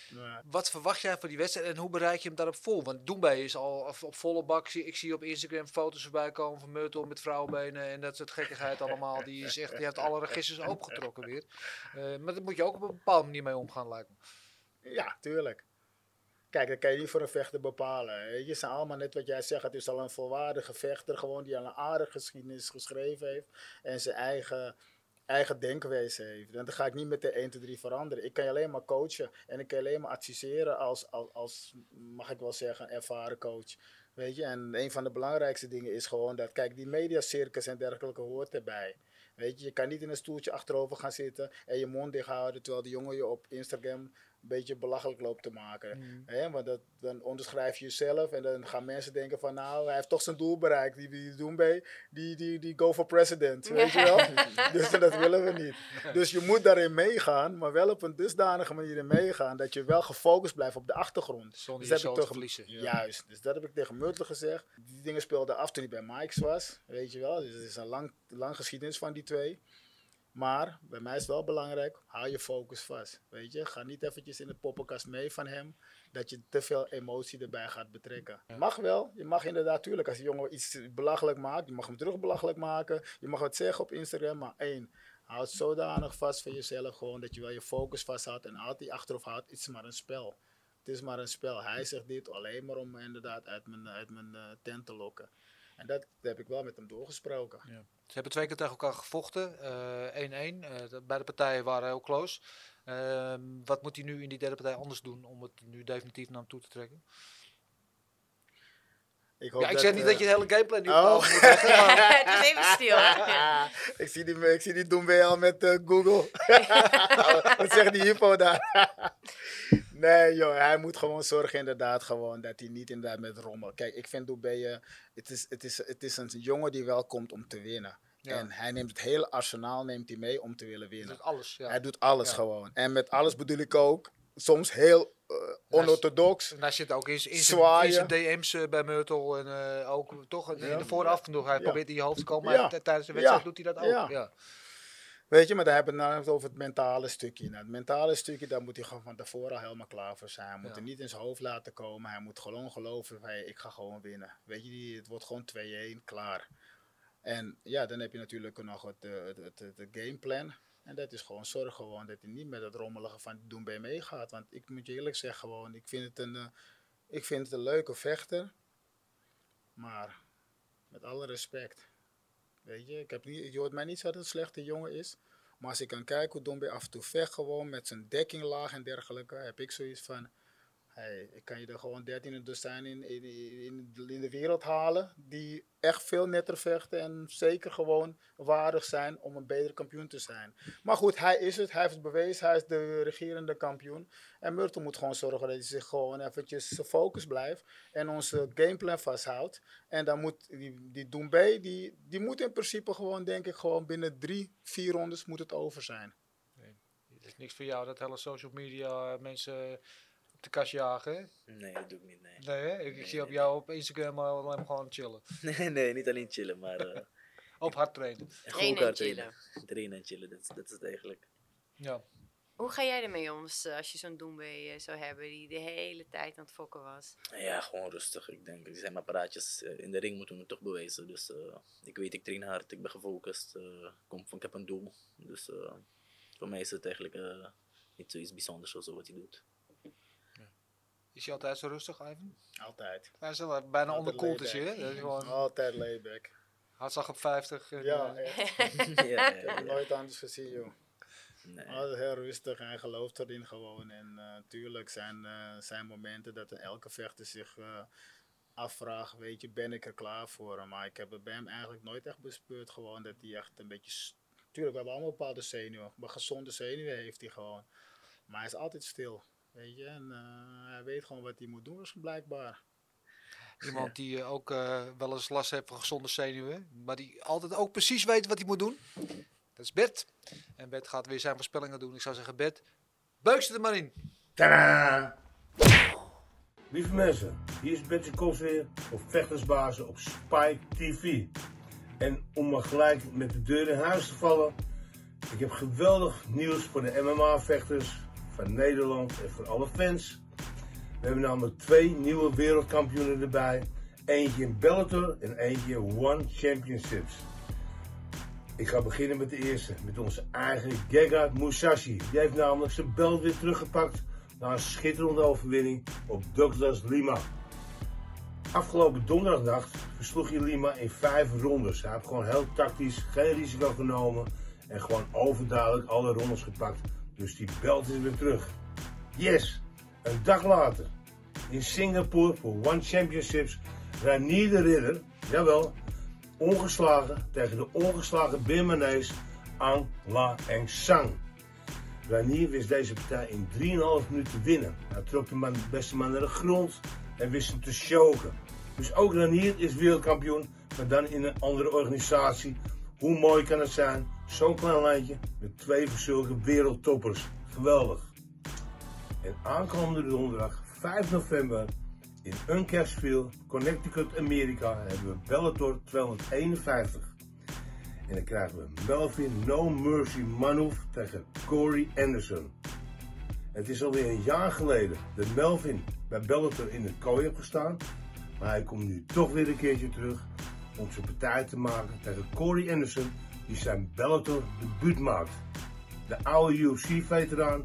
Ja. wat verwacht jij van die wedstrijd en hoe bereid je hem daarop vol? Want Doembij is al op, volle bak. Ik zie op Instagram foto's voorbij komen van Myrtle met vrouwenbenen en dat soort gekkigheid allemaal. Die, is echt, die heeft alle registers opengetrokken weer. Eh, maar daar moet je ook op een bepaalde manier mee omgaan, lijkt me. Ja, tuurlijk. Kijk, dat kan je niet voor een vechter bepalen. Je zijn allemaal net wat jij zegt. Het is al een volwaardige vechter, gewoon die al een aardige geschiedenis geschreven heeft. En zijn eigen, eigen denkwezen heeft. En dat ga ik niet met de 1, 2, 3 veranderen. Ik kan je alleen maar coachen. En ik kan je alleen maar adviseren als, als, als mag ik wel zeggen, ervaren coach. Weet je, en een van de belangrijkste dingen is gewoon dat, kijk, die mediacircus en dergelijke hoort erbij. Weet je, je kan niet in een stoeltje achterover gaan zitten en je mond dicht houden terwijl die jongen je op Instagram beetje belachelijk loopt te maken. Hè, want dat, dan onderschrijf je jezelf en dan gaan mensen denken van nou, hij heeft toch zijn doel bereikt. Die, die doen bij, die, die, die go for president, weet je wel. dus dat willen we niet. Dus je moet daarin meegaan, maar wel op een dusdanige manier in meegaan dat je wel gefocust blijft op de achtergrond. Zonder Dus dat heb te verliezen. Juist, dus dat heb ik tegen Murtle gezegd. Die dingen speelden af toen hij bij Mike's was, weet je wel. Dus het is een lang, lang geschiedenis van die twee. Maar bij mij is het wel belangrijk, hou je focus vast. Weet je, ga niet eventjes in de poppenkast mee van hem, dat je te veel emotie erbij gaat betrekken. Mag wel, je mag inderdaad, tuurlijk, als die jongen iets belachelijk maakt, je mag hem terug belachelijk maken. Je mag wat zeggen op Instagram, maar één, houd zodanig vast van jezelf gewoon dat je wel je focus vasthoudt en altijd achterop houdt, het is maar een spel. Het is maar een spel. Hij zegt dit alleen maar om me inderdaad uit mijn, uit mijn eh, tent te lokken. En dat heb ik wel met hem doorgesproken. Ze hebben twee keer tegen elkaar gevochten. eh, 1-1. Eh, de- beide partijen waren heel close. Ehm, wat moet hij nu in die derde partij anders doen om het nu definitief naar hem toe te trekken? Ik, hoop Ja, ik zeg niet eh, dat je de hele gameplan nu Oh. moet leggen, maar het is even stil. ik, zie die, ik zie die doen bij al met eh, Google. Wat zegt die hypo daar? Nee joh, hij moet gewoon zorgen inderdaad gewoon dat hij niet inderdaad met rommel. Kijk, ik vind Doubeye, het is, het, is, het is een jongen die wel komt om te winnen. Ja. En hij neemt het hele arsenaal neemt hij mee om te willen hij winnen. doet alles. Ja. Hij doet alles Ja. gewoon. En met alles bedoel ik ook soms heel eh, onorthodox. En hij zit ook in, in, zijn, in Zwaaien. zijn DM's eh, bij Myrtle en eh, ook toch in de vooraf nog. Hij probeert in je hoofd te komen, maar tijdens de wedstrijd doet hij dat ook. Ja. Weet je, maar daar hebben we het nou over het mentale stukje. Nou, het mentale stukje, daar moet hij gewoon van tevoren al helemaal klaar voor zijn. Hij moet Ja. er niet in zijn hoofd laten komen. Hij moet gewoon geloven, hey, ik ga gewoon winnen. Weet je, het wordt gewoon 2-1, klaar. En ja, dan heb je natuurlijk nog het, eh, het, het, het, gameplan. En dat is gewoon zorg gewoon dat hij niet met het rommelige van doen bij meegaat. Want ik moet je eerlijk zeggen, gewoon, ik vind het een, eh, ik vind het een leuke vechter. Maar met alle respect. Weet je, ik heb niet, je hoort mij niet zeggen dat het een slechte jongen is. Maar als ik kan kijken hoe Dombe af en toe vecht gewoon met zijn dekkinglaag en dergelijke, heb ik zoiets van, ik kan je er gewoon 13 dozijn in, in, in, in de wereld halen die echt veel netter vechten en zeker gewoon waardig zijn om een betere kampioen te zijn. Maar goed, hij is het, hij heeft het bewezen, hij is de regerende kampioen. En Murtel moet gewoon zorgen dat hij zich gewoon eventjes focus blijft en onze gameplan vasthoudt. En dan moet die, die Doumbé, die, die moet in principe gewoon, denk ik, gewoon binnen drie, vier rondes moet het over zijn. Het is niks voor jou dat hele social media mensen op de kast jagen. Nee, dat doe ik niet, nee. Nee, hè? Ik, ik Nee, zie op nee. jou op Instagram al alleen maar gewoon chillen. Nee, nee, niet alleen chillen, maar eh Op hard trainen. gewoon Trainen en elkaar chillen. trainen. Trainen en chillen, dat, is- dat is het eigenlijk. Ja. Hoe ga jij ermee om als, eh, als je zo'n Doembe eh, zou hebben die de hele tijd aan het fokken was? Ja, gewoon rustig. Ik denk, die zijn maar praatjes. In de ring moeten we toch bewijzen. Dus eh, ik weet, ik train hard, ik ben gefocust. eh, kom, ik heb een doel. Dus eh, voor mij is het eigenlijk niet zoiets bijzonders of zo wat hij doet. Is hij altijd zo rustig, Ivan? Altijd. Hij is wel bijna Altijd onderkoeld is je. Dat is gewoon... Altijd layback. Hartslag op 50. En, Ja, eh, echt. ja, ja, Ik heb nooit anders gezien, joh. Nee. Altijd heel rustig en hij gelooft erin gewoon. En natuurlijk zijn, eh, zijn momenten dat elke vechter zich eh, afvraagt, weet je, ben ik er klaar voor? Maar ik heb het bij hem eigenlijk nooit echt bespeurd gewoon dat hij echt een beetje... Tuurlijk, we hebben allemaal bepaalde zenuwen, maar gezonde zenuwen heeft hij gewoon. Maar hij is altijd stil, weet je. En eh, hij weet gewoon wat hij moet doen, dus blijkbaar. Iemand die eh, ook eh, wel eens last heeft van gezonde zenuwen. Maar die altijd ook precies weet wat hij moet doen. Dat is Bert. En Bert gaat weer zijn voorspellingen doen. Ik zou zeggen, Bert, beuk ze er maar in. Tadaa! Lieve mensen, hier is Betje Kos weer voor Vechtersbazen op Spike TV. En om maar gelijk met de deur in huis te vallen, ik heb geweldig nieuws voor de MMA-vechters van Nederland en voor alle fans. We hebben namelijk twee nieuwe wereldkampioenen erbij. Eentje in Bellator en eentje in One Championships. Ik ga beginnen met de eerste, met onze eigen Gegard Musashi. Die heeft namelijk zijn belt weer teruggepakt na een schitterende overwinning op Douglas Lima. Afgelopen donderdagnacht versloeg hij Lima in vijf rondes. Hij heeft gewoon heel tactisch, geen risico genomen en gewoon overduidelijk alle rondes gepakt. Dus die belt is weer terug. Yes! Een dag later, in Singapore voor One Championships, Ranier de Ridder, jawel, ongeslagen tegen de ongeslagen Birmanees Ang La Eng Sang. Ranier wist deze partij in 3,5 minuten te winnen. Hij trok de man, beste man naar de grond en wist hem te choken. Dus ook Ranier is wereldkampioen, maar dan in een andere organisatie. Hoe mooi kan het zijn? Zo'n klein lijntje met twee zulke wereldtoppers. Geweldig. En aankomende donderdag 5 november in Uncasville, Connecticut, Amerika hebben we Bellator 251. En dan krijgen we Melvin No Mercy Manhoef tegen Corey Anderson. Het is alweer een jaar geleden dat Melvin bij Bellator in het kooi heeft gestaan. Maar hij komt nu toch weer een keertje terug om zijn partij te maken tegen Corey Anderson die zijn Bellator debuut maakt. De oude UFC-veteraan,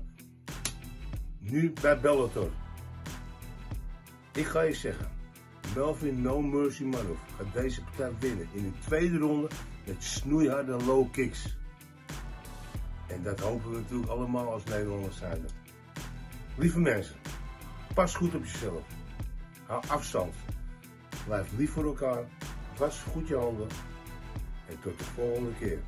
nu bij Bellator. Ik ga je zeggen, Melvin No Mercy Manhoef gaat deze partij winnen in de tweede ronde met snoeiharde low kicks. En dat hopen we natuurlijk allemaal als Nederlanders zijn. Lieve mensen, pas goed op jezelf. Hou afstand. Blijf lief voor elkaar. Was goed je handen. En tot de volgende keer.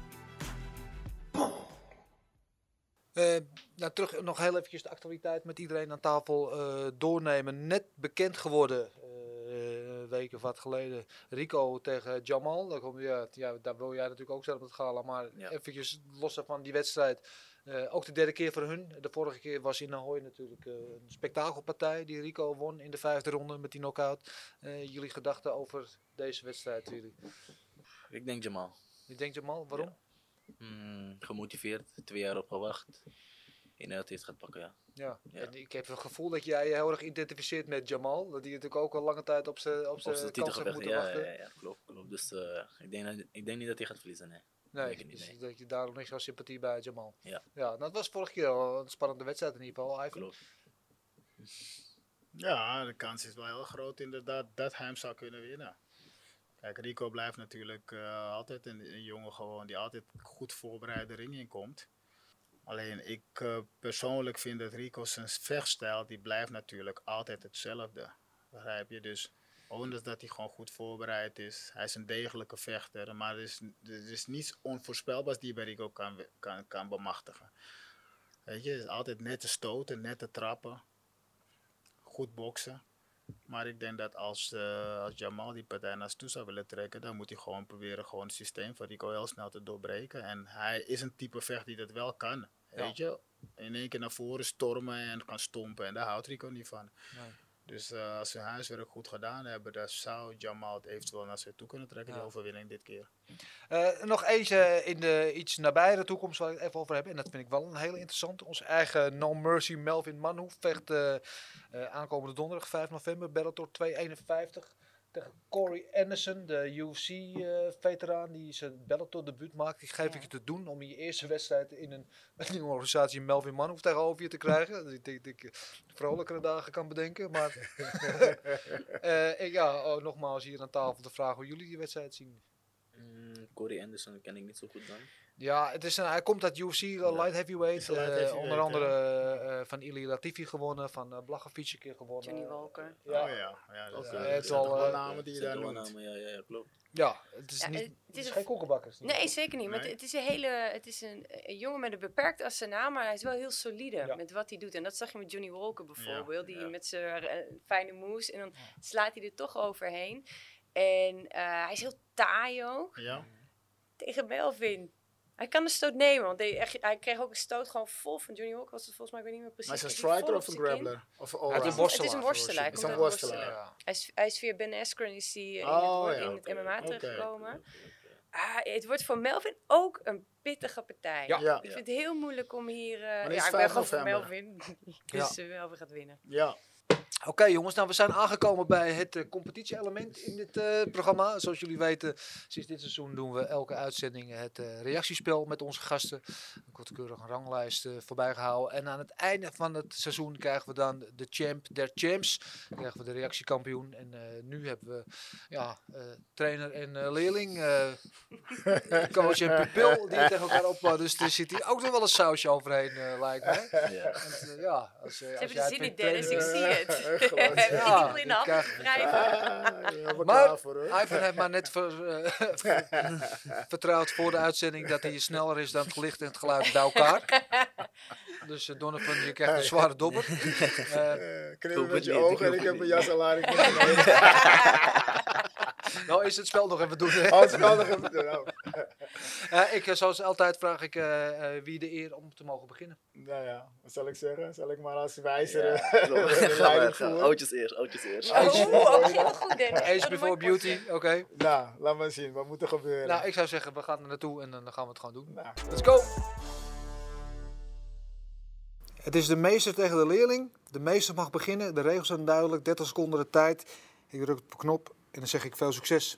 Eh, nou, terug nog heel eventjes de actualiteit met iedereen aan tafel eh, doornemen. Net bekend geworden, eh, een week of wat geleden, Rico tegen Jamal. Daar, kom, ja, ja, daar wil jij natuurlijk ook zelf op het gala. Maar Ja. eventjes los van die wedstrijd. eh, ook de derde keer voor hun. De vorige keer was in Ahoy natuurlijk eh, een spektakelpartij die Rico won in de vijfde ronde met die knockout. Eh, jullie gedachten over deze wedstrijd jullie? Ik denk Jamal. Je denkt Jamal, waarom? Mm, gemotiveerd, twee jaar op gewacht. In het heeft gaat pakken, ja. Ja. Ja. En ik heb het gevoel dat jij je heel erg identificeert met Jamal. Dat hij natuurlijk ook al lange tijd op zijn op Op zijn kans heeft moeten ja, wachten. ja, ja, klopt, klopt. Dus eh, ik, denk, dat- ik denk niet dat hij gaat verliezen, nee. Nee, denk ik niet, dus nee. dat je daarom niet zo sympathie bij Jamal. Ja. Ja, nou, dat was vorige keer al een spannende wedstrijd in ieder geval. Ivan. Klopt. Ja, de kans is wel heel groot inderdaad dat hij hem zou kunnen winnen. Rico blijft natuurlijk eh, altijd een, jongen gewoon die altijd goed voorbereid de ring in komt. Alleen ik eh, persoonlijk vind dat Rico zijn vechtstijl, die blijft natuurlijk altijd hetzelfde. Begrijp je? Dus ondanks dat hij gewoon goed voorbereid is, hij is een degelijke vechter, maar er is, is niets onvoorspelbaars die je bij Rico kan, kan, kan bemachtigen. Weet je, het is altijd nette stoten, nette trappen, goed boksen. Maar ik denk dat als, eh, als Jamal die partij naar toe zou willen trekken, dan moet hij gewoon proberen gewoon het systeem van Rico heel snel te doorbreken. En hij is een type vechter die dat wel kan. Weet je? In één keer naar voren stormen en kan stompen. En daar houdt Rico niet van. Nee. Dus eh, als ze hun huiswerk goed gedaan hebben, dan zou Jamal het eventueel naar zich toe kunnen trekken, Ja. die overwinning dit keer. Eh, nog eentje in de iets nabijere toekomst waar ik het even over heb. En dat vind ik wel een hele interessant. Onze eigen No Mercy Melvin Manhoef vecht eh, aankomende donderdag 5 november. Bellator 251 tegen Corey Anderson, de UFC-veteraan die zijn Bellator debuut maakt. Die geef ik je te doen om je eerste wedstrijd in een, een nieuwe organisatie Melvin Manhoef tegenover je te krijgen. Dat ik ik vrolijkere dagen kan bedenken. Maar eh, ja, oh, nogmaals hier aan tafel de vraag hoe jullie die wedstrijd zien. Mm, Corey Anderson ken ik niet zo goed dan. Ja, het is een, hij komt uit UFC, uh, light heavyweight. Light eh, heavyweight, onder andere eh, eh, van Ili Latifi gewonnen, van uh, Blachowicz een keer gewonnen. Johnny Walker. Ja, Oh ja, ja dat het zijn al, eh, namen die je daar noemt. namen, ja, ja, ja, klopt. ja, het is, Ja, niet, het het is is een- geen koekenbakkers. niet. Nee, zeker niet. Maar Nee. het is een hele, het is een, een jongen met een beperkt arsenaal, maar hij is wel heel solide Ja. met wat hij doet. En dat zag je met Johnny Walker bijvoorbeeld, die ja. met zijn eh, fijne moves en dan slaat hij er toch overheen. En eh, hij is heel taai ook Ja, tegen Melvin. Hij kan de stoot nemen, want hij, hij kreeg ook een stoot gewoon vol van Johnny Walker. Was het volgens mij, ik weet niet meer precies. maar is het een hij striker of een grappler? Of een Hij is een worstelaar. Het is een worstelaar. hij Is komt een uit worstelaar. Ja. Hij is, hij is via Ben Askren is hij eh, in, Oh, het, ja, in het. MMA Oké. teruggekomen. Ah, het wordt voor Melvin ook een pittige partij. Ja. Ja, Ik vind het heel moeilijk om hier... eh, is ja, ik het ben 5 gewoon voor? Melvin. dus eh, Melvin gaat winnen. ja. Oké jongens, nou we zijn aangekomen bij het eh, competitie-element in dit eh, programma. Zoals jullie weten, sinds dit seizoen doen we elke uitzending het eh, reactiespel met onze gasten. Een kortkeurig ranglijst eh, voorbij gehouden. En aan het einde van het seizoen krijgen we dan de champ der champs. Dan krijgen we de reactiekampioen. En eh, nu hebben we ja, eh, trainer en eh, leerling, eh, coach en pupil, die tegen elkaar opbouwen. Dus er zit hier ook nog wel een sausje overheen, eh, lijkt mij. Ja. Want, ja, als, eh, Ze als hebben er zin in, Dennis. Ik zie het. Gewoon, ja, die al in de hand ik? Ah, Maar voor. Ivan heeft maar net ver- eh, vertrouwd voor de uitzending dat hij sneller is dan het licht en het geluid bij elkaar. Dus uh, Donovan, je krijgt een zware dobber. Eh, Eh, Knip met je ik ogen en ik heb een niet. jas al aan. Nou is het spel nog even doen. hè. Anders kan ik even doen. Nou, Eh, ik, eh, zoals altijd vraag ik eh, wie de eer om te mogen beginnen. nou ja, wat zal ik zeggen? Zal ik maar als wijzer Ja, de? Oudjes eerst, oudjes eerst. Oh, oh, heel goed, before beauty, oké. Nou, laat maar zien. Wat moet er gebeuren? Nou, ik zou zeggen, we gaan er naartoe en dan gaan we het gewoon doen. Nou, Let's go! Het is de meester tegen de leerling. De meester mag beginnen. De regels zijn duidelijk. 30 seconden de tijd. Ik druk op de knop en dan zeg ik veel succes.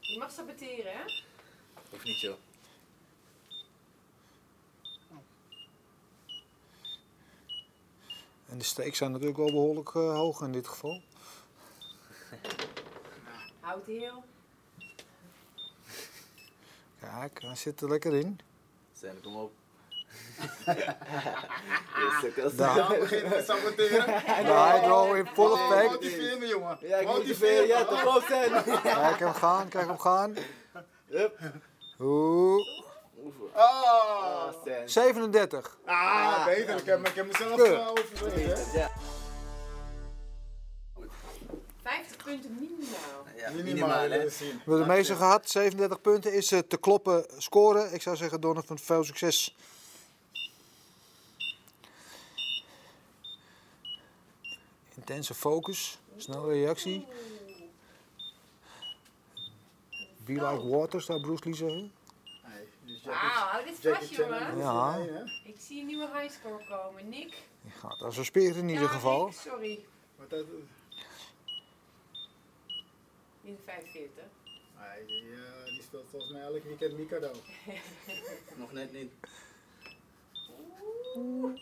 Je mag saboteren, hè? Of niet, joh. En de stakes zijn natuurlijk wel behoorlijk eh, hoog in dit geval. Houd heel. Kijk, hij zit er lekker in. Zijn, kom op. Je. Daar. ja, beginnen met saboteren. Nou, hij draw in volle Oh, effect. Motiveer me, jongen. Ja, ik Motiveer op zijn. Kijk hem gaan, kijk hem gaan. Hup. Oeh. Ah, Zijn. 37. ah beter. Ik heb, ik heb mezelf overwegen. Ja, 50 punten minimaal. ja, Minimaal minimaal, hè. willen we zien. We hebben de meeste gehad. 37 punten is eh, te kloppen scoren. Ik zou zeggen, Donovan, veel succes. Intense focus. Snelle reactie. Be like water, zou Bruce Lee zeggen. Nee, dus Wauw, hou dit vast, jongen. Ja. Ik zie een nieuwe highscore komen. Nick. Die gaat als een speer in ieder Ja, geval. Nick, sorry. Wat dat... In 45. Nee, die, eh, die speelt volgens mij elk weekend Mikado. Nog net niet. Oeh,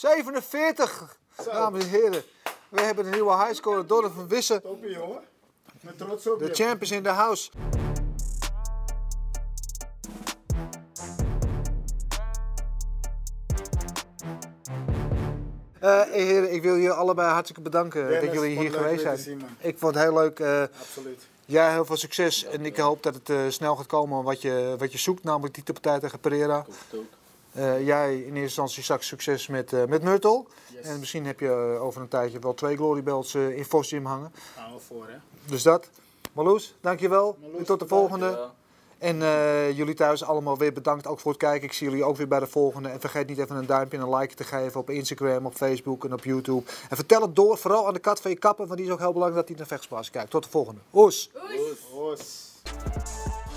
47, Zo. dames en heren. We hebben een nieuwe highscore, Donovan Wissen. Toppie, jongen. Met trots op De je. champ is in de house. Eh, heren, ik wil jullie allebei hartstikke bedanken Dennis, dat jullie hier geweest zijn. zien. Ik vond het heel leuk. eh, Absoluut. jij heel veel succes en ik hoop dat het eh, snel gaat komen wat je, wat je zoekt, namelijk die partij tegen Pereira. Ik hoop het ook. Eh, jij in eerste instantie straks succes met, eh met Myrtle. Yes. En misschien heb je eh, over een tijdje wel twee Glory Belts eh, in Fossium hangen. Gaan we voor, hè. Dus dat. Marloes, dankjewel. Marloes, en tot de volgende. En eh, jullie thuis allemaal weer bedankt ook voor het kijken. Ik zie jullie ook weer bij de volgende. En vergeet niet even een duimpje en een like te geven op Instagram, op Facebook en op YouTube. En vertel het door, vooral aan de kat van je kappen, want die is ook heel belangrijk dat hij naar vechtspels kijkt. Tot de volgende. Oes! Oes. Os.